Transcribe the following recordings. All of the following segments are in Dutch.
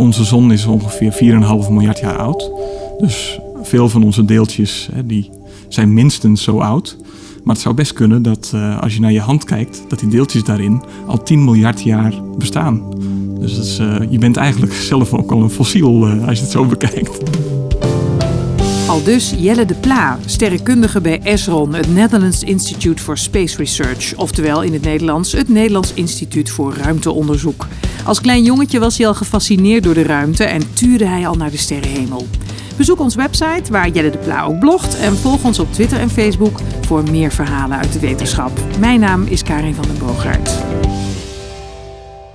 Onze zon is ongeveer 4,5 miljard jaar oud. Dus veel van onze deeltjes hè, die zijn minstens zo oud. Maar het zou best kunnen dat uh, als je naar je hand kijkt, dat die deeltjes daarin al 10 miljard jaar bestaan. Dus is, uh, je bent eigenlijk zelf ook al een fossiel uh, als je het zo bekijkt. Al dus Jelle de Pla, sterrenkundige bij ESRON, het Netherlands Institute for Space Research. Oftewel in het Nederlands het Nederlands Instituut voor Ruimteonderzoek. Als klein jongetje was hij al gefascineerd door de ruimte en tuurde hij al naar de sterrenhemel. Bezoek onze website waar Jelle de Pla ook blogt en volg ons op Twitter en Facebook voor meer verhalen uit de wetenschap. Mijn naam is Karin van den Boogaard.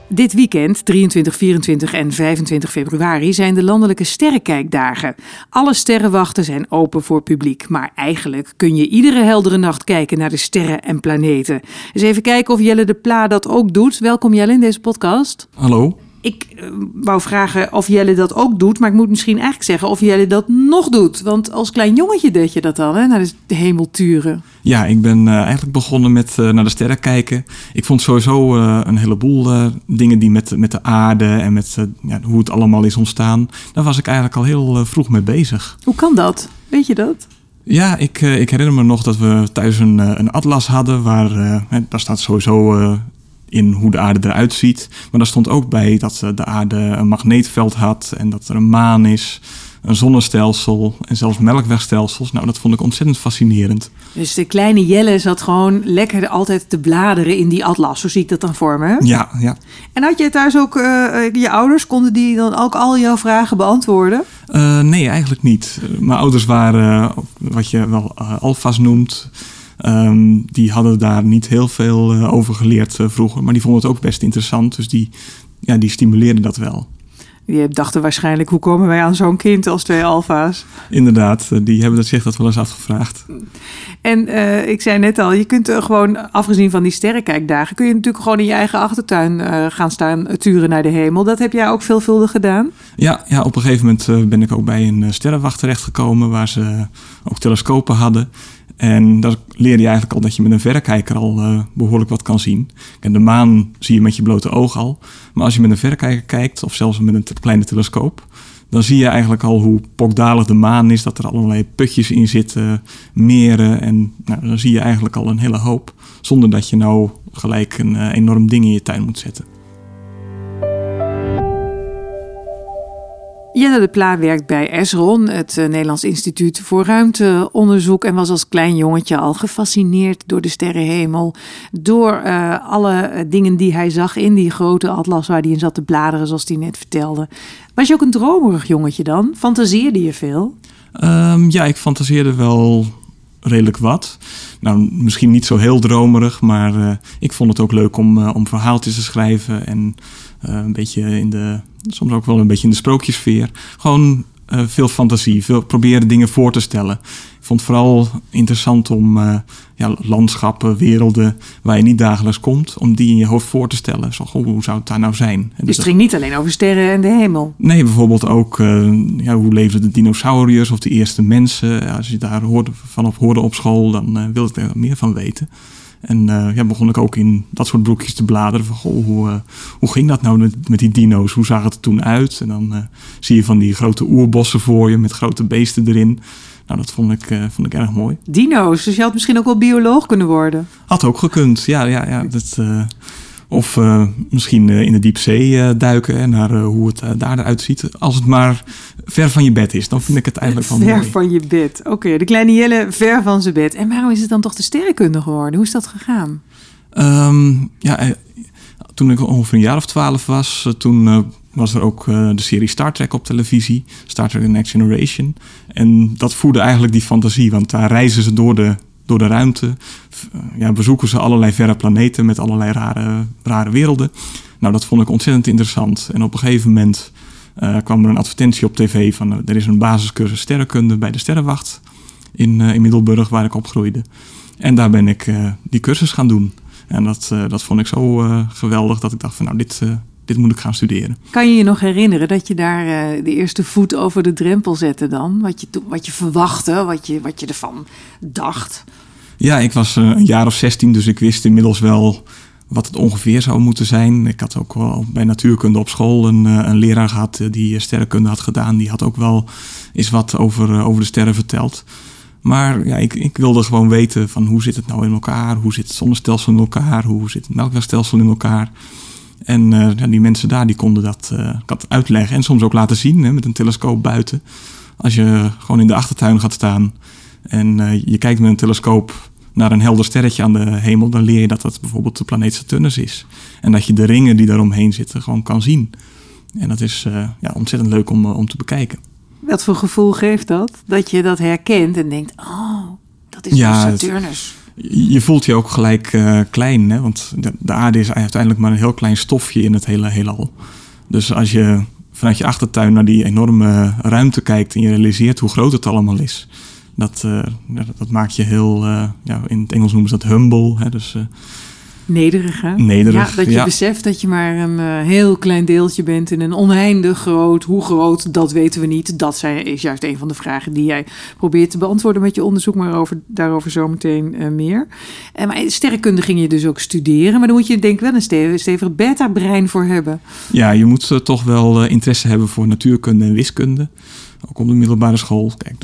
Dit weekend, 23, 24 en 25 februari, zijn de landelijke sterrenkijkdagen. Alle sterrenwachten zijn open voor publiek, maar eigenlijk kun je iedere heldere nacht kijken naar de sterren en planeten. Eens even kijken of Jelle de Pla dat ook doet. Welkom Jelle in deze podcast. Hallo. Ik uh, wou vragen of Jelle dat ook doet, maar ik moet misschien eigenlijk zeggen of Jelle dat nog doet. Want als klein jongetje deed je dat al, hè, naar de hemel turen. Ja, ik ben uh, eigenlijk begonnen met uh, naar de sterren kijken. Ik vond sowieso een heleboel dingen die met, met de aarde en met ja, hoe het allemaal is ontstaan. Daar was ik eigenlijk al heel vroeg mee bezig. Hoe kan dat? Weet je dat? Ja, ik, ik herinner me nog dat we thuis een, een atlas hadden waar daar staat sowieso in hoe de aarde eruit ziet. Maar daar stond ook bij dat de aarde een magneetveld had en dat er een maan is, een zonnestelsel en zelfs melkwegstelsels. Nou, dat vond ik ontzettend fascinerend. Dus de kleine Jelle zat gewoon lekker altijd te bladeren in die atlas. Zo zie ik dat dan voor me. Ja, ja. En had je thuis ook, uh, je ouders, konden die dan ook al jouw vragen beantwoorden? Uh, nee, eigenlijk niet. Mijn ouders waren wat je wel uh, alfa's noemt. Um, die hadden daar niet heel veel uh, over geleerd uh, vroeger, maar die vonden het ook best interessant. Dus die, ja, die stimuleerden dat wel. Die dachten waarschijnlijk, hoe komen wij aan zo'n kind als twee alfa's? Inderdaad, uh, die hebben zich dat wel eens afgevraagd. En ik zei net al, je kunt gewoon, afgezien van die sterrenkijkdagen, kun je natuurlijk gewoon in je eigen achtertuin gaan staan turen naar de hemel. Dat heb jij ook veelvuldig gedaan? Ja, ja op een gegeven moment ben ik ook bij een sterrenwacht terechtgekomen waar ze ook telescopen hadden. En daar leer je eigenlijk al dat je met een verrekijker al uh, behoorlijk wat kan zien. En de maan zie je met je blote oog al. Maar als je met een verrekijker kijkt, of zelfs met een kleine telescoop, dan zie je eigenlijk al hoe pokdalig de maan is. Dat er allerlei putjes in zitten, meren. En nou, dan zie je eigenlijk al een hele hoop. Zonder dat je nou gelijk een uh, enorm ding in je tuin moet zetten. Jelle de Pla werkt bij ESRON, het uh, Nederlands Instituut voor Ruimteonderzoek, en was als klein jongetje al gefascineerd door de sterrenhemel, door uh, alle dingen die hij zag in die grote atlas waar hij in zat te bladeren, zoals hij net vertelde. Was je ook een dromerig jongetje dan? Fantaseerde je veel? Um, ja, ik fantaseerde wel redelijk wat. Nou, misschien niet zo heel dromerig, maar ik vond het ook leuk om, om verhaaltjes te schrijven en een beetje in de soms ook wel een beetje in de sprookjesfeer. Gewoon uh, veel fantasie, veel proberen dingen voor te stellen. Ik vond het vooral interessant om uh, ja, landschappen, werelden waar je niet dagelijks komt, om die in je hoofd voor te stellen. Zo, goh, hoe zou het daar nou zijn? Dus het ging niet alleen over sterren en de hemel? Nee, bijvoorbeeld ook uh, ja, hoe leefden de dinosauriërs of de eerste mensen. Als je daar hoorde, vanaf hoorde op school, dan wilde ik er meer van weten. En uh, ja, begon ik ook in dat soort broekjes te bladeren. Van, goh, hoe, uh, hoe ging dat nou met, met die dino's? Hoe zag het er toen uit? En dan uh, zie je van die grote oerbossen voor je met grote beesten erin. Nou, dat vond ik, vond ik erg mooi. Dino's, dus je had misschien ook wel bioloog kunnen worden? Had ook gekund, ja. ja, ja dat, of uh, misschien uh, in de diepzee uh, duiken en naar hoe het daar eruit ziet. Als het maar ver van je bed is, dan vind ik het eigenlijk wel ver mooi. Van je bed. Oké, okay, de kleine Jelle ver van zijn bed. En waarom is het dan toch de sterrenkunde geworden? Hoe is dat gegaan? Um, ja, toen ik ongeveer een jaar of twaalf was, toen was er ook de serie Star Trek op televisie. Star Trek The Next Generation. En dat voerde eigenlijk die fantasie, want daar reizen ze door de door de ruimte. Ja, bezoeken ze allerlei verre planeten met allerlei rare, rare werelden. Nou, dat vond ik ontzettend interessant. En op een gegeven moment uh, kwam er een advertentie op tv van... Uh, er is een basiscursus sterrenkunde bij de Sterrenwacht in, in Middelburg, waar ik opgroeide. En daar ben ik die cursus gaan doen. En dat, dat vond ik zo geweldig dat ik dacht van nou, dit, dit moet ik gaan studeren. Kan je je nog herinneren dat je daar uh, de eerste voet over de drempel zette dan? Wat je, wat je verwachtte, wat je, wat je ervan dacht? Ja, ik was uh, een jaar of 16, dus ik wist inmiddels wel wat het ongeveer zou moeten zijn. Ik had ook wel bij natuurkunde op school een, een leraar gehad die sterrenkunde had gedaan. Die had ook wel eens wat over, over de sterren verteld. Maar ja, ik, ik wilde gewoon weten van hoe zit het nou in elkaar? Hoe zit het zonnestelsel in elkaar? Hoe zit het melkwegstelsel in elkaar? En ja, die mensen daar die konden dat, dat uitleggen en soms ook laten zien hè, met een telescoop buiten. Als je gewoon in de achtertuin gaat staan en je kijkt met een telescoop naar een helder sterretje aan de hemel, dan leer je dat dat bijvoorbeeld de planeet Saturnus is. En dat je de ringen die daaromheen zitten gewoon kan zien. En dat is ja, ontzettend leuk om, om te bekijken. Wat voor gevoel geeft dat? Dat je dat herkent en denkt, oh, dat is ja, Saturnus. Je voelt je ook gelijk uh, klein, hè? want de, de, aarde is uiteindelijk maar een heel klein stofje in het hele heelal. Dus als je vanuit je achtertuin naar die enorme ruimte kijkt en je realiseert hoe groot het allemaal is, dat, uh, dat maakt je heel, uh, ja, in het Engels noemen ze dat humble. Hè, dus, nederig, hè? Nederig, ja, dat je beseft dat je maar een heel klein deeltje bent in een oneindig groot. Hoe groot, dat weten we niet. Dat zijn, is juist een van de vragen die jij probeert te beantwoorden met je onderzoek, maar over, daarover zometeen meer. En maar sterrenkunde ging je dus ook studeren, maar dan moet je denk ik wel een stevig, stevig beta-brein voor hebben. Ja, je moet toch wel interesse hebben voor natuurkunde en wiskunde. Ook op de middelbare school. Kijk,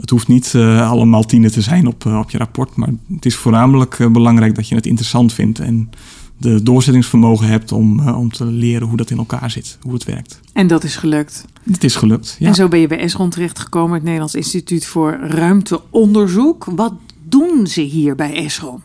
het hoeft niet uh, allemaal tienen te zijn op, uh, op je rapport, maar het is voornamelijk uh, belangrijk dat je het interessant vindt en de doorzettingsvermogen hebt om, om te leren hoe dat in elkaar zit, hoe het werkt. En dat is gelukt? Het is gelukt, ja. En zo ben je bij Esron terechtgekomen, het Nederlands Instituut voor Ruimteonderzoek. Wat doen ze hier bij Esron?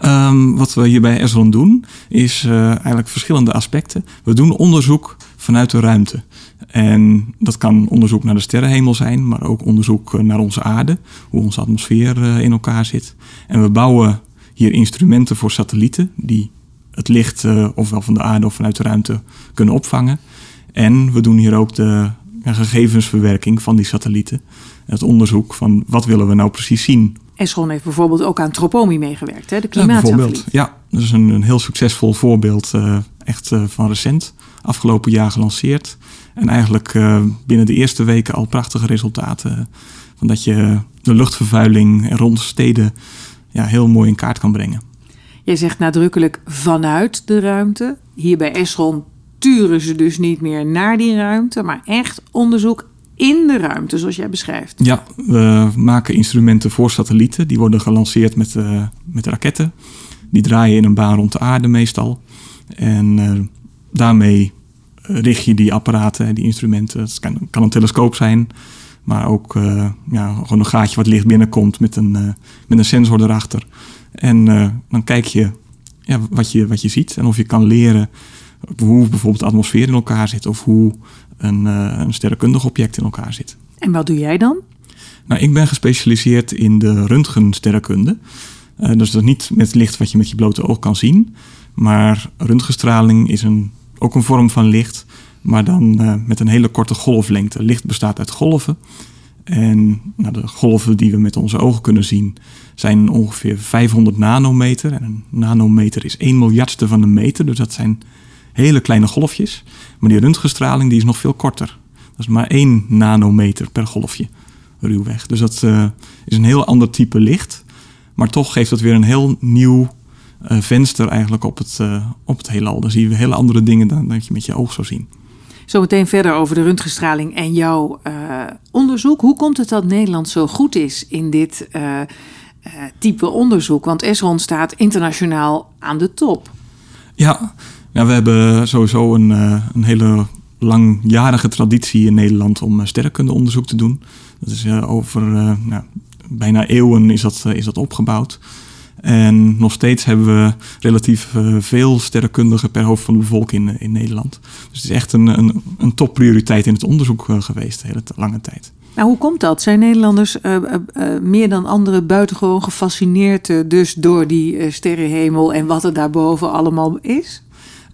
Um, wat we hier bij Esron doen, is eigenlijk verschillende aspecten. We doen onderzoek vanuit de ruimte. En dat kan onderzoek naar de sterrenhemel zijn, maar ook onderzoek eh, naar onze aarde, hoe onze atmosfeer eh, in elkaar zit. En we bouwen hier instrumenten voor satellieten die het licht uh, ofwel van de aarde of vanuit de ruimte kunnen opvangen. En we doen hier ook de gegevensverwerking van die satellieten. Het onderzoek van wat willen we nou precies zien. Esron heeft bijvoorbeeld ook aan Tropomi meegewerkt, hè? de klimaatsatelliet. Ja, ja, dat is een, een heel succesvol voorbeeld, uh, echt uh, van recent. Afgelopen jaar gelanceerd. En eigenlijk uh, binnen de eerste weken al prachtige resultaten. Van dat je de luchtvervuiling rond steden ja, heel mooi in kaart kan brengen. Jij zegt nadrukkelijk vanuit de ruimte. Hier bij turen ze dus niet meer naar die ruimte, maar echt onderzoek in de ruimte, zoals jij beschrijft. Ja, we maken instrumenten voor satellieten. Die worden gelanceerd met, uh, met raketten. Die draaien in een baan rond de aarde meestal. En uh, daarmee richt je die apparaten, die instrumenten. Het kan, kan een telescoop zijn, maar ook uh, ja, gewoon een gaatje wat licht binnenkomt met een, met een sensor erachter. En dan kijk je, ja, wat je wat je ziet en of je kan leren hoe bijvoorbeeld de atmosfeer in elkaar zit of hoe een, een sterrenkundig object in elkaar zit. En wat doe jij dan? Nou, ik ben gespecialiseerd in de röntgensterrenkunde. dus dat is niet met licht wat je met je blote oog kan zien. Maar röntgenstraling is een ook een vorm van licht, maar dan uh, met een hele korte golflengte. Licht bestaat uit golven. En nou, de golven die we met onze ogen kunnen zien zijn ongeveer 500 nanometer. En een nanometer is 1 miljardste van een meter, dus dat zijn hele kleine golfjes. Maar die röntgenstraling die is nog veel korter. Dat is maar 1 nanometer per golfje, ruwweg. Dus dat uh, is een heel ander type licht. Maar toch geeft dat weer een heel nieuw uh, venster eigenlijk op het, uh, op het heelal. Dan zie je hele andere dingen dan dat je met je oog zou zien. Zometeen verder over de röntgenstraling en jouw onderzoek. Hoe komt het dat Nederland zo goed is in dit type onderzoek? Want Esron staat internationaal aan de top. Ja, we hebben sowieso een, een hele langjarige traditie in Nederland om sterrenkundeonderzoek te doen. Dat is over nou, bijna eeuwen is dat, is dat opgebouwd. En nog steeds hebben we relatief veel sterrenkundigen per hoofd van de bevolking in, in Nederland. Dus het is echt een, een, een topprioriteit in het onderzoek geweest de hele lange tijd. Nou, hoe komt dat? Zijn Nederlanders meer dan anderen buitengewoon gefascineerd dus door die sterrenhemel en wat er daarboven allemaal is?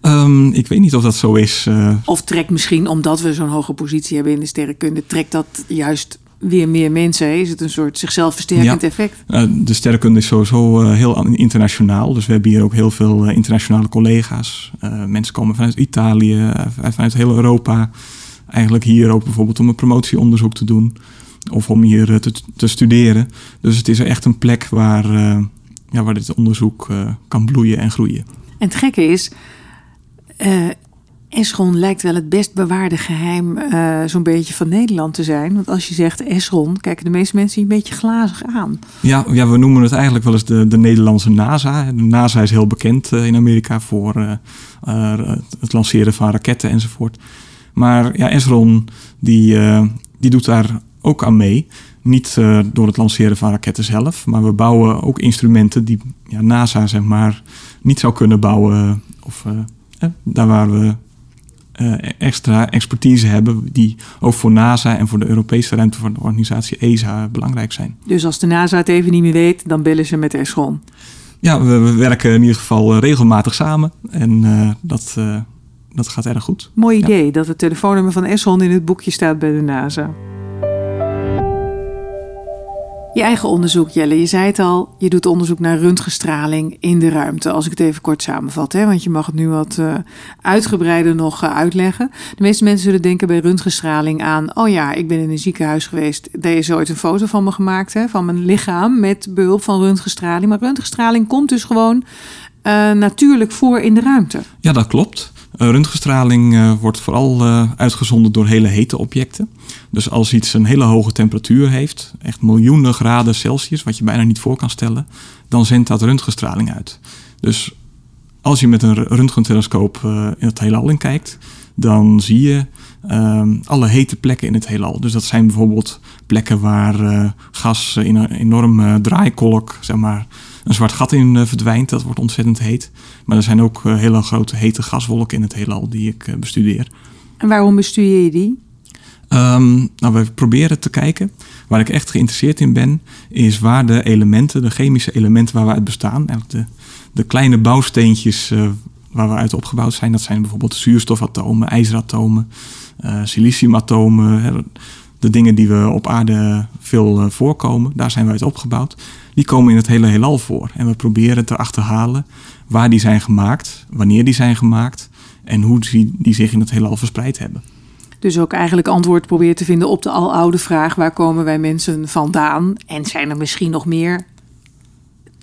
Um, ik weet niet of dat zo is. Of trekt misschien, omdat we zo'n hoge positie hebben in de sterrenkunde, trekt dat juist weer meer mensen? Is het een soort zichzelf versterkend effect? Uh, de sterrenkunde is sowieso uh, heel internationaal. Dus we hebben hier ook heel veel internationale collega's. mensen komen vanuit Italië, vanuit heel Europa. Eigenlijk hier ook bijvoorbeeld om een promotieonderzoek te doen. Of om hier te, te, studeren. Dus het is echt een plek waar, ja, waar dit onderzoek kan bloeien en groeien. En het gekke is, uh, Esron lijkt wel het best bewaarde geheim uh, zo'n beetje van Nederland te zijn. Want als je zegt Esron, kijken de meeste mensen je een beetje glazig aan. Ja, ja, we noemen het eigenlijk wel eens de, de Nederlandse NASA. De NASA is heel bekend uh, in Amerika voor het lanceren van raketten enzovoort. Maar ja, Esron die, die doet daar ook aan mee. Niet door het lanceren van raketten zelf, maar we bouwen ook instrumenten die ja, NASA zeg maar niet zou kunnen bouwen. Of daar waar we uh, extra expertise hebben die ook voor NASA en voor de Europese ruimtevaartorganisatie ESA belangrijk zijn. Dus als de NASA het even niet meer weet, dan bellen ze met Eschon? Ja, we, we werken in ieder geval eh, regelmatig samen en uh, dat, uh, dat gaat erg goed. Mooi idee ja. dat het telefoonnummer van Eschon in het boekje staat bij de NASA. Je eigen onderzoek, Jelle. Je zei het al, je doet onderzoek naar röntgenstraling in de ruimte. Als ik het even kort samenvat, hè, want je mag het nu wat uh, uitgebreider nog uh, uitleggen. De meeste mensen zullen denken bij röntgenstraling aan... oh ja, ik ben in een ziekenhuis geweest. Daar is ooit een foto van me gemaakt, hè, van mijn lichaam... met behulp van röntgenstraling. Maar röntgenstraling komt dus gewoon uh, natuurlijk voor in de ruimte. Ja, dat klopt. Röntgenstraling uh, wordt vooral uh, uitgezonden door hele hete objecten. Dus als iets een hele hoge temperatuur heeft, echt miljoenen graden Celsius, wat je bijna niet voor kan stellen, dan zendt dat röntgenstraling uit. Dus als je met een röntgentelescoop in het heelal in kijkt, dan zie je ehm, alle hete plekken in het heelal. Dus dat zijn bijvoorbeeld plekken waar gas in een enorme draaikolk, zeg maar, een zwart gat in verdwijnt. Dat wordt ontzettend heet. Maar er zijn ook hele grote hete gaswolken in het heelal die ik bestudeer. En waarom bestudeer je die? Um, nou, we proberen te kijken. Waar ik echt geïnteresseerd in ben, is waar de elementen, de chemische elementen waar we uit bestaan, eigenlijk de, de kleine bouwsteentjes waar we uit opgebouwd zijn, dat zijn bijvoorbeeld zuurstofatomen, ijzeratomen, siliciumatomen de dingen die we op aarde veel uh, voorkomen, daar zijn we uit opgebouwd, die komen in het hele heelal voor. En we proberen te achterhalen waar die zijn gemaakt, wanneer die zijn gemaakt en hoe die, die zich in het heelal verspreid hebben. Dus ook eigenlijk antwoord proberen te vinden op de aloude vraag: waar komen wij mensen vandaan? En zijn er misschien nog meer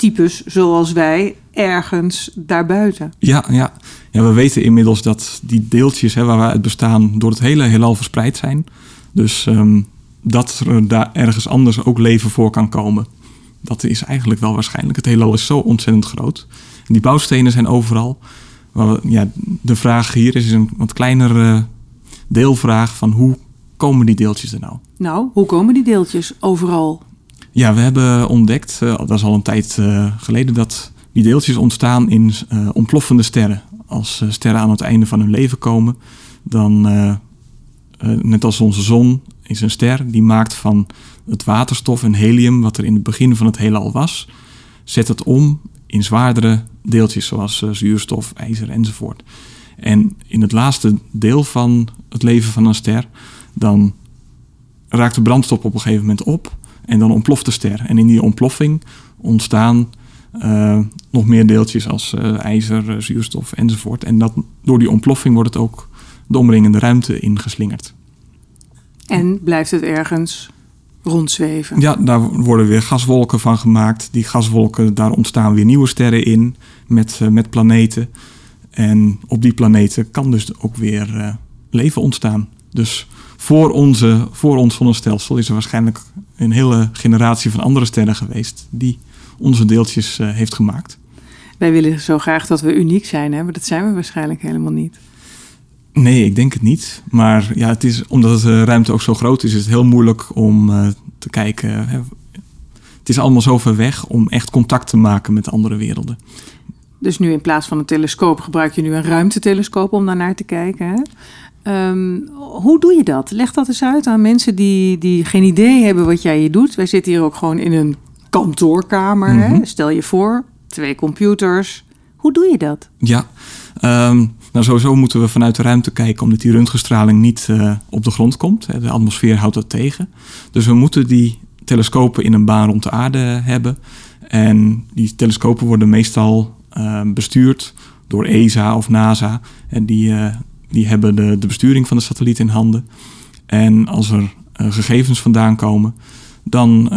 types zoals wij ergens daarbuiten? Ja, ja. ja we weten inmiddels dat die deeltjes hè, waar we uit bestaan door het hele heelal verspreid zijn. Dus um, dat er daar ergens anders ook leven voor kan komen. Dat is eigenlijk wel waarschijnlijk. Het heelal is zo ontzettend groot. En die bouwstenen zijn overal. Maar, ja, de vraag hier is een wat kleinere deelvraag van hoe komen die deeltjes er nou? Nou, hoe komen die deeltjes overal? Ja, we hebben ontdekt, uh, dat is al een tijd uh, geleden, dat die deeltjes ontstaan in uh, ontploffende sterren. Als sterren aan het einde van hun leven komen, dan net als onze zon is een ster die maakt van het waterstof en helium, wat er in het begin van het heelal was, zet het om in zwaardere deeltjes zoals zuurstof, ijzer enzovoort. En in het laatste deel van het leven van een ster, dan raakt de brandstof op een gegeven moment op en dan ontploft de ster. En in die ontploffing ontstaan uh, nog meer deeltjes als uh, ijzer, zuurstof enzovoort. En dat, door die ontploffing wordt het ook de omringende ruimte ingeslingerd. En blijft het ergens rondzweven? Ja, daar worden weer gaswolken van gemaakt. Die gaswolken, daar ontstaan weer nieuwe sterren in met, uh, met planeten. En op die planeten kan dus ook weer leven ontstaan. Dus voor, onze, voor ons zonnestelsel is er waarschijnlijk een hele generatie van andere sterren geweest die onze deeltjes uh, heeft gemaakt. Wij willen zo graag dat we uniek zijn, hè? maar dat zijn we waarschijnlijk helemaal niet. Nee, ik denk het niet. Maar ja, het is, omdat de ruimte ook zo groot is, is het heel moeilijk om uh, te kijken. Hè. Het is allemaal zo ver weg om echt contact te maken met andere werelden. Dus nu in plaats van een telescoop gebruik je nu een ruimtetelescoop om daarnaar te kijken. Hè? Um, hoe doe je dat? Leg dat eens uit aan mensen die, die geen idee hebben wat jij hier doet. Wij zitten hier ook gewoon in een kantoorkamer. Mm -hmm. hè? Stel je voor, twee computers. Hoe doe je dat? Ja, um, nou, sowieso moeten we vanuit de ruimte kijken, omdat die röntgenstraling niet uh, op de grond komt. De atmosfeer houdt dat tegen. Dus we moeten die telescopen in een baan rond de aarde hebben. En die telescopen worden meestal uh, bestuurd door ESA of NASA. En die, uh, die hebben de, de besturing van de satelliet in handen. En als er gegevens vandaan komen, dan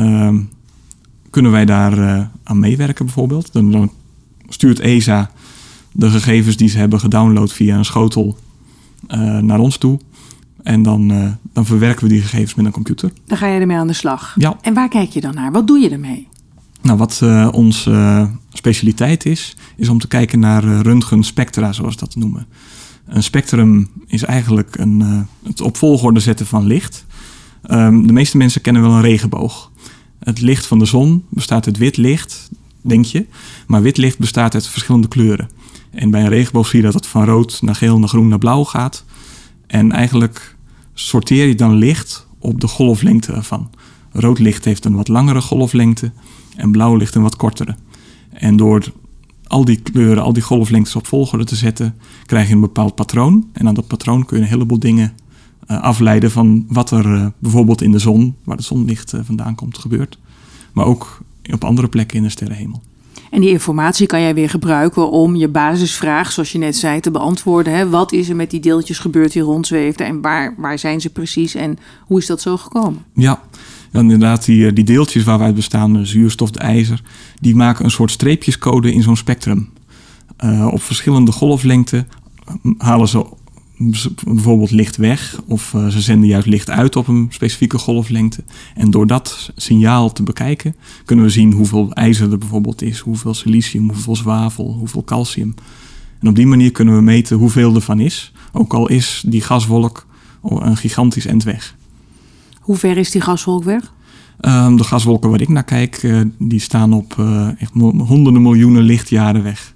kunnen wij daar aan meewerken bijvoorbeeld. Dan, dan stuurt ESA de gegevens die ze hebben gedownload via een schotel naar ons toe. En dan, dan verwerken we die gegevens met een computer. Dan ga je ermee aan de slag. Ja. En waar kijk je dan naar? Wat doe je ermee? Nou, wat onze specialiteit is, is om te kijken naar röntgenspectra, zoals we dat noemen. Een spectrum is eigenlijk een, het op volgorde zetten van licht. Ehm, de meeste mensen kennen wel een regenboog. Het licht van de zon bestaat uit wit licht, denk je. Maar wit licht bestaat uit verschillende kleuren. En bij een regenboog zie je dat het van rood naar geel naar groen naar blauw gaat. En eigenlijk sorteer je dan licht op de golflengte ervan. Rood licht heeft een wat langere golflengte en blauw licht een wat kortere. En door al die kleuren, al die golflengtes op volgorde te zetten, krijg je een bepaald patroon. En aan dat patroon kun je een heleboel dingen uh, afleiden van wat er uh, bijvoorbeeld in de zon, waar het zonlicht uh, vandaan komt, gebeurt. Maar ook op andere plekken in de sterrenhemel. En die informatie kan jij weer gebruiken om je basisvraag, zoals je net zei, te beantwoorden. Hè? Wat is er met die deeltjes gebeurd die rondzweefden en waar, waar zijn ze precies en hoe is dat zo gekomen? Ja, inderdaad, die, die deeltjes waar wij uit bestaan, de zuurstof, de ijzer, die maken een soort streepjescode in zo'n spectrum. Uh, op verschillende golflengten halen ze bijvoorbeeld licht weg of ze zenden juist licht uit op een specifieke golflengte. En door dat signaal te bekijken kunnen we zien hoeveel ijzer er bijvoorbeeld is, hoeveel silicium, hoeveel zwavel, hoeveel calcium. En op die manier kunnen we meten hoeveel ervan is, ook al is die gaswolk een gigantisch end weg. Hoe ver is die gaswolk weg? Um, de gaswolken waar ik naar kijk, uh, die staan op uh, echt honderden miljoenen lichtjaren weg.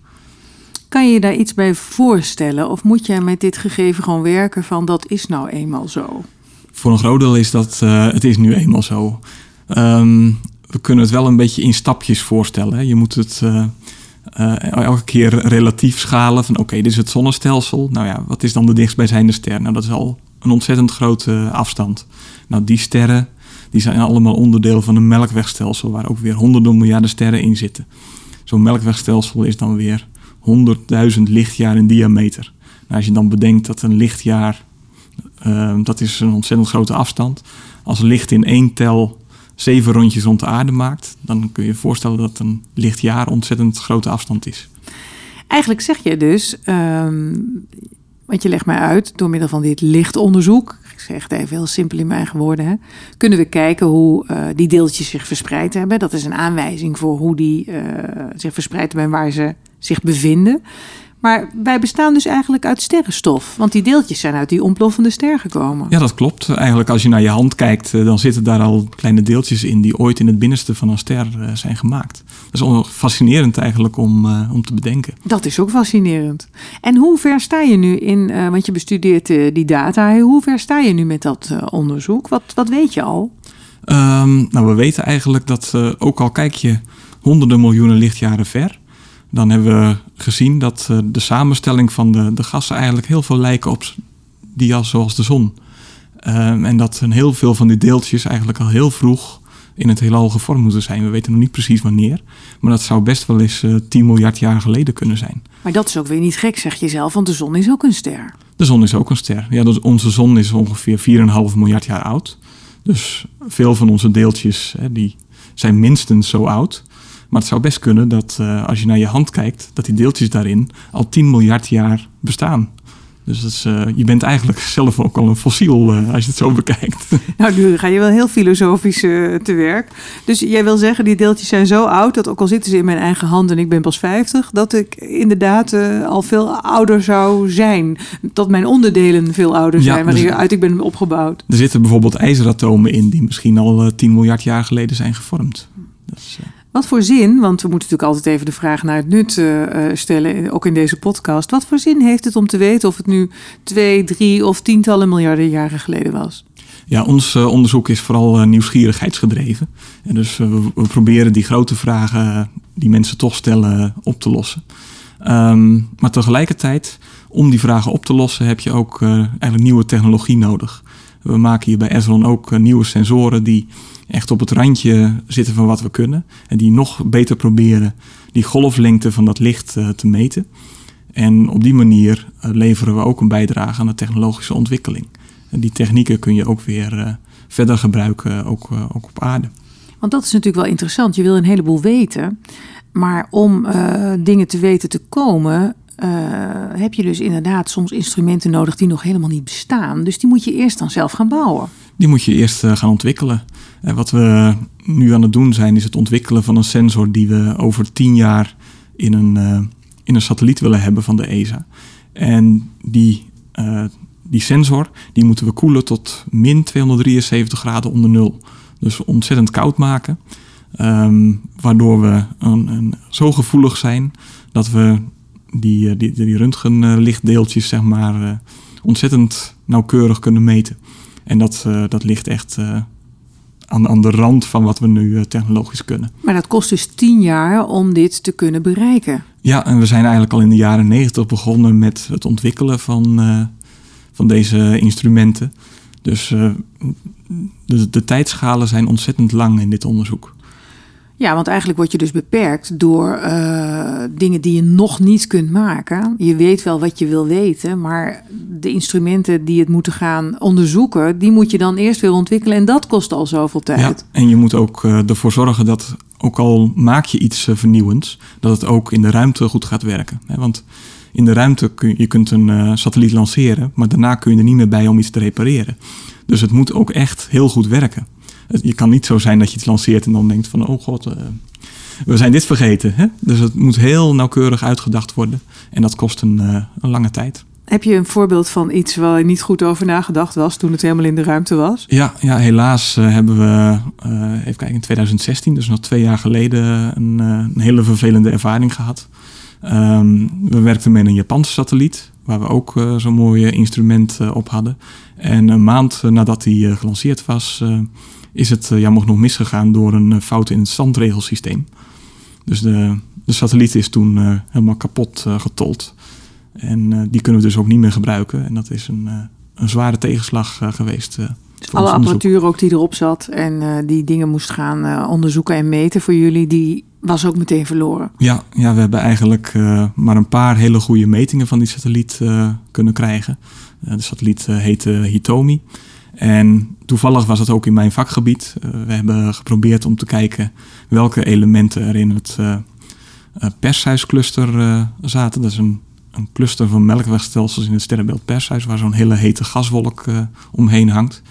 Kan je je daar iets bij voorstellen? Of moet jij met dit gegeven gewoon werken van dat is nou eenmaal zo? Voor een groot deel is dat uh, het is nu eenmaal zo. Um, we kunnen het wel een beetje in stapjes voorstellen. Hè. Je moet het elke keer relatief schalen van oké, okay, dit is het zonnestelsel. Nou ja, wat is dan de dichtstbijzijnde ster? Nou, dat is al een ontzettend grote afstand. Nou, die sterren die zijn allemaal onderdeel van een melkwegstelsel waar ook weer honderden miljarden sterren in zitten. Zo'n melkwegstelsel is dan weer 100.000 lichtjaar in diameter. Nou, als je dan bedenkt dat een lichtjaar, uh, dat is een ontzettend grote afstand. Als licht in één tel zeven rondjes rond de aarde maakt, dan kun je je voorstellen dat een lichtjaar ontzettend grote afstand is. Eigenlijk zeg je dus, um, want je legt mij uit, door middel van dit lichtonderzoek, ik zeg het even heel simpel in mijn eigen woorden, hè, kunnen we kijken hoe uh, die deeltjes zich verspreid hebben. Dat is een aanwijzing voor hoe die uh, zich verspreid hebben en waar ze zich bevinden. Maar wij bestaan dus eigenlijk uit sterrenstof. Want die deeltjes zijn uit die ontploffende ster gekomen. Ja, dat klopt. Eigenlijk als je naar je hand kijkt, dan zitten daar al kleine deeltjes in die ooit in het binnenste van een ster zijn gemaakt. Dat is fascinerend eigenlijk om, uh, om te bedenken. Dat is ook fascinerend. En hoe ver sta je nu in, uh, want je bestudeert uh, die data, hoe ver sta je nu met dat onderzoek? Wat, wat weet je al? Um, nou, we weten eigenlijk dat ook al kijk je honderden miljoenen lichtjaren ver, dan hebben we gezien dat uh, de samenstelling van de, de gassen eigenlijk heel veel lijken op die als zoals de zon. Um, en dat een heel veel van die deeltjes eigenlijk al heel vroeg in het heelal gevormd moeten zijn. We weten nog niet precies wanneer, maar dat zou best wel eens uh, 10 miljard jaar geleden kunnen zijn. Maar dat is ook weer niet gek, zeg je zelf, want de zon is ook een ster. De zon is ook een ster. Ja, dus onze zon is ongeveer 4,5 miljard jaar oud. Dus veel van onze deeltjes hè, die zijn minstens zo oud. Maar het zou best kunnen dat uh, als je naar je hand kijkt, dat die deeltjes daarin al 10 miljard jaar bestaan. Dus dat is, uh, je bent eigenlijk zelf ook al een fossiel uh, als je het zo bekijkt. Nou, nu ga je wel heel filosofisch te werk. Dus jij wil zeggen, die deeltjes zijn zo oud dat ook al zitten ze in mijn eigen hand en ik ben pas 50, dat ik inderdaad al veel ouder zou zijn. Dat mijn onderdelen veel ouder zijn, ja, dus, waaruit ik ben opgebouwd. Er zitten bijvoorbeeld ijzeratomen in die misschien al 10 miljard jaar geleden zijn gevormd. Dus, wat voor zin, want we moeten natuurlijk altijd even de vraag naar het nut uh, stellen, ook in deze podcast. Wat voor zin heeft het om te weten of het nu twee, drie of tientallen miljarden jaren geleden was? Ja, ons onderzoek is vooral nieuwsgierigheidsgedreven. En dus we, proberen die grote vragen die mensen toch stellen op te lossen. Um, maar tegelijkertijd, om die vragen op te lossen, heb je ook eigenlijk nieuwe technologie nodig. We maken hier bij Esron ook nieuwe sensoren die echt op het randje zitten van wat we kunnen. En die nog beter proberen die golflengte van dat licht uh, te meten. En op die manier uh, leveren we ook een bijdrage aan de technologische ontwikkeling. En die technieken kun je ook weer verder gebruiken, ook, ook op aarde. Want dat is natuurlijk wel interessant. Je wil een heleboel weten. Maar om dingen te weten te komen, eh, heb je dus inderdaad soms instrumenten nodig die nog helemaal niet bestaan. Dus die moet je eerst dan zelf gaan bouwen. Die moet je eerst eh, gaan ontwikkelen. En wat we nu aan het doen zijn, is het ontwikkelen van een sensor die we over tien jaar in een, eh, in een satelliet willen hebben van de ESA. En die, die sensor die moeten we koelen tot min 273 graden onder nul. Dus ontzettend koud maken. Ehm, waardoor we een, een, zo gevoelig zijn dat we die, eh, die, die röntgenlichtdeeltjes zeg maar, eh, ontzettend nauwkeurig kunnen meten. En dat, eh, dat ligt echt aan, aan de rand van wat we nu technologisch kunnen. Maar dat kost dus tien jaar om dit te kunnen bereiken. Ja, en we zijn eigenlijk al in de jaren negentig begonnen met het ontwikkelen van, van deze instrumenten. Dus de, de tijdschalen zijn ontzettend lang in dit onderzoek. Ja, want eigenlijk word je dus beperkt door uh, dingen die je nog niet kunt maken. Je weet wel wat je wil weten, maar de instrumenten die het moeten gaan onderzoeken, die moet je dan eerst weer ontwikkelen en dat kost al zoveel tijd. Ja, en je moet ook uh, ervoor zorgen dat, ook al maak je iets uh, vernieuwends, dat het ook in de ruimte goed gaat werken. Want in de ruimte kun je, kunt een satelliet lanceren, maar daarna kun je er niet meer bij om iets te repareren. Dus het moet ook echt heel goed werken je kan niet zo zijn dat je iets lanceert en dan denkt van, oh god, uh, we zijn dit vergeten. Hè? Dus het moet heel nauwkeurig uitgedacht worden. En dat kost een, uh, een lange tijd. Heb je een voorbeeld van iets waar je niet goed over nagedacht was toen het helemaal in de ruimte was? Ja, ja helaas uh, hebben we, even kijken, in 2016, dus nog twee jaar geleden, een, een hele vervelende ervaring gehad. Um, we werkten met een Japanse satelliet, waar we ook zo'n mooi instrument op hadden. En een maand nadat die gelanceerd was, is het uh, jammer genoeg misgegaan door een uh, fout in het zandregelsysteem. Dus de, de satelliet is toen uh, helemaal kapot getold. En die kunnen we dus ook niet meer gebruiken. En dat is een, een zware tegenslag geweest. Dus alle apparatuur ook die erop zat en die dingen moest gaan onderzoeken en meten voor jullie, die was ook meteen verloren. Ja, ja we hebben eigenlijk maar een paar hele goede metingen van die satelliet kunnen krijgen. de satelliet heette Hitomi. En toevallig was het ook in mijn vakgebied. Uh, we hebben geprobeerd om te kijken welke elementen er in het uh, pershuiscluster zaten. Dat is een, een, cluster van melkwegstelsels in het sterrenbeeld Pershuis, waar zo'n hele hete gaswolk omheen hangt.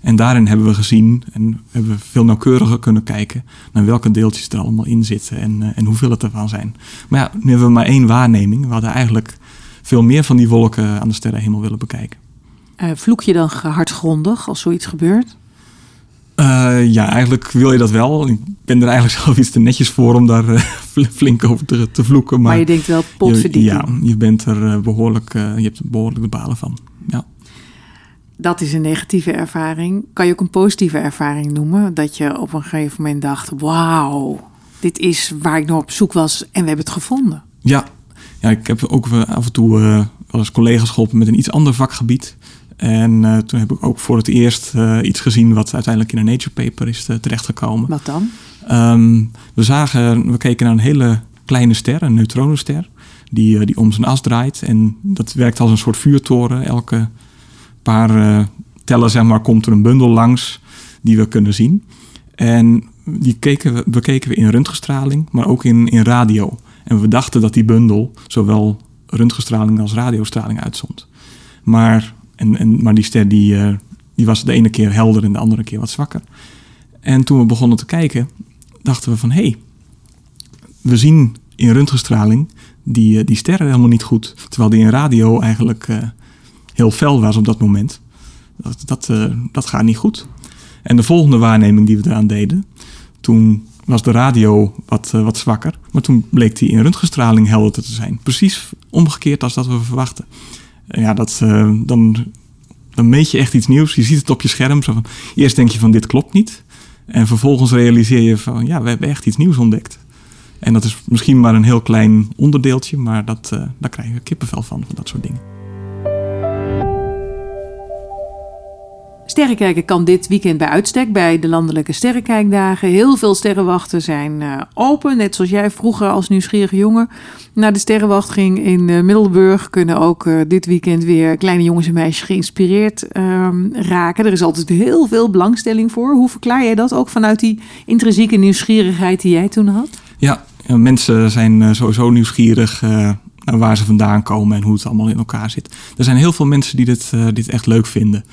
En daarin hebben we gezien en hebben we veel nauwkeuriger kunnen kijken naar welke deeltjes er allemaal in zitten en, en hoeveel het ervan zijn. Maar ja, nu hebben we maar één waarneming. We hadden eigenlijk veel meer van die wolken aan de sterrenhemel willen bekijken. Uh, vloek je dan hardgrondig als zoiets gebeurt? Uh, ja, eigenlijk wil je dat wel. Ik ben er eigenlijk zelf iets te netjes voor om daar uh, flink over te, te, vloeken. Maar, maar, je denkt wel potverdieking. Ja, je bent er behoorlijk, je hebt er behoorlijk de balen van. Ja. Dat is een negatieve ervaring. Kan je ook een positieve ervaring noemen? Dat je op een gegeven moment dacht, wauw, dit is waar ik nog op zoek was en we hebben het gevonden. Ja, ja ik heb ook af en toe wel eens collega's geholpen met een iets ander vakgebied. En uh, toen heb ik ook voor het eerst uh, iets gezien wat uiteindelijk in een Nature paper is uh, terechtgekomen. Wat dan? Um, we zagen, we keken naar een hele kleine ster, een neutronenster, die, die om zijn as draait. En dat werkt als een soort vuurtoren. Elke paar tellen zeg maar, komt er een bundel langs die we kunnen zien. En die keken we, bekeken we in röntgenstraling, maar ook in, in radio. En we dachten dat die bundel zowel röntgenstraling als radiostraling uitzond. Maar en, en, maar die ster die, uh, die was de ene keer helder en de andere keer wat zwakker. En toen we begonnen te kijken, dachten we van hé, hey, we zien in röntgenstraling die, uh, die sterren helemaal niet goed. Terwijl die in radio eigenlijk uh, heel fel was op dat moment. Dat, dat, dat gaat niet goed. En de volgende waarneming die we eraan deden, toen was de radio wat, wat zwakker. Maar toen bleek die in röntgenstraling helder te zijn. Precies omgekeerd als dat we verwachten ja, dat, uh, dan, meet je echt iets nieuws. Je ziet het op je scherm. Zo van, eerst denk je van dit klopt niet. En vervolgens realiseer je van ja, we hebben echt iets nieuws ontdekt. En dat is misschien maar een heel klein onderdeeltje, maar dat, uh, daar krijg je kippenvel van, van dat soort dingen. Sterrenkijken kan dit weekend bij uitstek bij de landelijke sterrenkijkdagen. Heel veel sterrenwachten zijn uh, open. Net zoals jij vroeger als nieuwsgierige jongen naar de sterrenwacht ging in uh, Middelburg. Kunnen ook uh, dit weekend weer kleine jongens en meisjes geïnspireerd ehm, raken. Er is altijd heel veel belangstelling voor. Hoe verklaar jij dat ook vanuit die intrinsieke nieuwsgierigheid die jij toen had? Ja, mensen zijn sowieso nieuwsgierig naar waar ze vandaan komen en hoe het allemaal in elkaar zit. Er zijn heel veel mensen die dit, dit echt leuk vinden.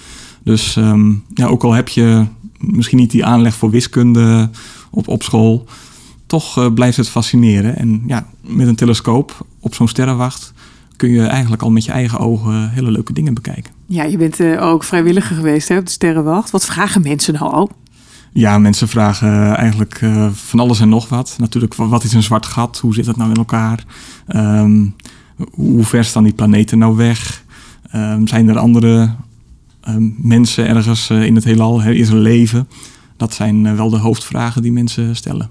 Dus ehm, ja, ook al heb je misschien niet die aanleg voor wiskunde op, op school, toch blijft het fascineren. En ja, met een telescoop op zo'n sterrenwacht kun je eigenlijk al met je eigen ogen hele leuke dingen bekijken. Ja, je bent ook vrijwilliger geweest hè, op de Sterrenwacht. Wat vragen mensen nou al? Ja, mensen vragen eigenlijk uh, van alles en nog wat. Natuurlijk, wat is een zwart gat? Hoe zit dat nou in elkaar? Um, hoe ver staan die planeten nou weg? Um, zijn er andere mensen ergens uh, in het heelal? Is er leven? Dat zijn uh, wel de hoofdvragen die mensen stellen.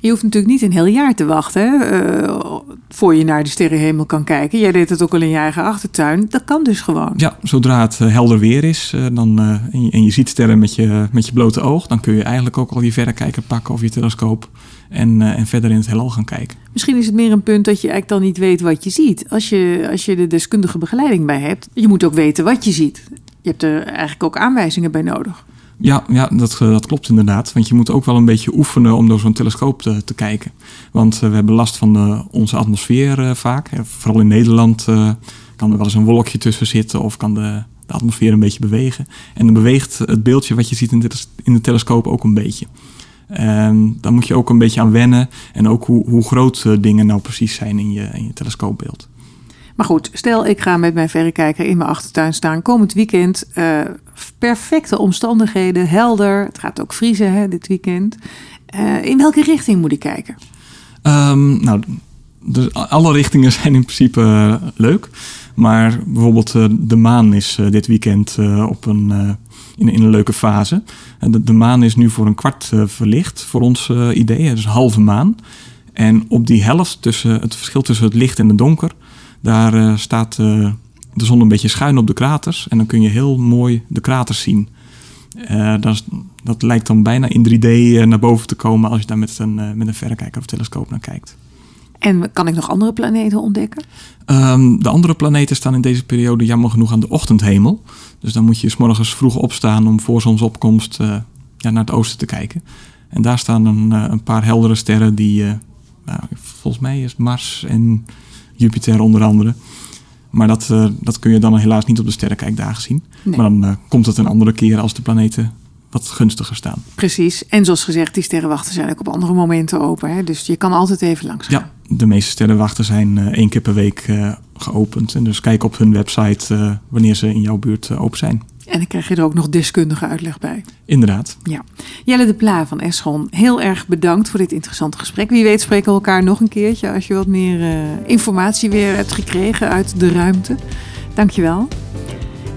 Je hoeft natuurlijk niet een heel jaar te wachten uh, voor je naar de sterrenhemel kan kijken. Jij deed het ook al in je eigen achtertuin. Dat kan dus gewoon. Ja, zodra het helder weer is uh, dan, en je, en, je, ziet sterren met je, met je blote oog, dan kun je eigenlijk ook al je verrekijker pakken of je telescoop en, en verder in het heelal gaan kijken. Misschien is het meer een punt dat je eigenlijk dan niet weet wat je ziet. Als je, als je de deskundige begeleiding bij hebt, je moet ook weten wat je ziet. Je hebt er eigenlijk ook aanwijzingen bij nodig. Ja, ja dat, eh, dat klopt inderdaad. Want je moet ook wel een beetje oefenen om door zo'n telescoop te, te kijken. Want uh, we hebben last van de, onze atmosfeer vaak. Vooral in Nederland kan er wel eens een wolkje tussen zitten of kan de, de, atmosfeer een beetje bewegen. En dan beweegt het beeldje wat je ziet in de, in de telescoop ook een beetje. En dan moet je ook een beetje aan wennen. En ook hoe, hoe groot dingen nou precies zijn in je, in je telescoopbeeld. Maar goed, stel ik ga met mijn verrekijker in mijn achtertuin staan komend weekend. Uh, perfecte omstandigheden, helder. Het gaat ook vriezen hè, dit weekend. Uh, in welke richting moet ik kijken? Um, nou, dus alle richtingen zijn in principe uh, leuk. Maar bijvoorbeeld de maan is dit weekend op een, in, in, een leuke fase. De, de, maan is nu voor een kwart verlicht, voor ons idee. Dus halve maan. En op die helft, tussen, het verschil tussen het licht en het donker daar uh, staat uh, de zon een beetje schuin op de kraters. En dan kun je heel mooi de kraters zien. Uh, dat, dat, lijkt dan bijna in 3D naar boven te komen als je daar met een, met een verrekijker of telescoop naar kijkt. En kan ik nog andere planeten ontdekken? Um, de andere planeten staan in deze periode jammer genoeg aan de ochtendhemel. Dus dan moet je s morgens vroeg opstaan om voor zonsopkomst ja, naar het oosten te kijken. En daar staan een, een paar heldere sterren die, nou, volgens mij is Mars en Jupiter onder andere. Maar dat, uh, dat kun je dan helaas niet op de sterrenkijkdagen zien. Nee. Maar dan uh, komt het een andere keer als de planeten wat gunstiger staan. Precies. En zoals gezegd, die sterrenwachten zijn ook op andere momenten open. Hè? Dus je kan altijd even langs gaan. Ja, de meeste sterrenwachten zijn uh, één keer per week geopend. En dus kijk op hun website wanneer ze in jouw buurt open zijn. En dan krijg je er ook nog deskundige uitleg bij. Inderdaad. Ja. Jelle de Pla van Eschon, heel erg bedankt voor dit interessante gesprek. Wie weet spreken we elkaar nog een keertje als je wat meer uh, informatie weer hebt gekregen uit de ruimte. Dankjewel.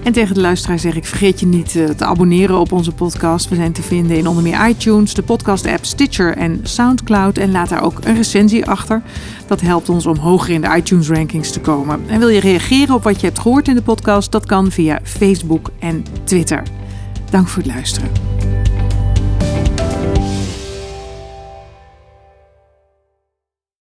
En tegen de luisteraar zeg ik: vergeet je niet uh, te abonneren op onze podcast. We zijn te vinden in onder meer iTunes, de podcast-app Stitcher en Soundcloud. En laat daar ook een recensie achter. Dat helpt ons om hoger in de iTunes-rankings te komen. En wil je reageren op wat je hebt gehoord in de podcast? Dat kan via Facebook en Twitter. Dank voor het luisteren.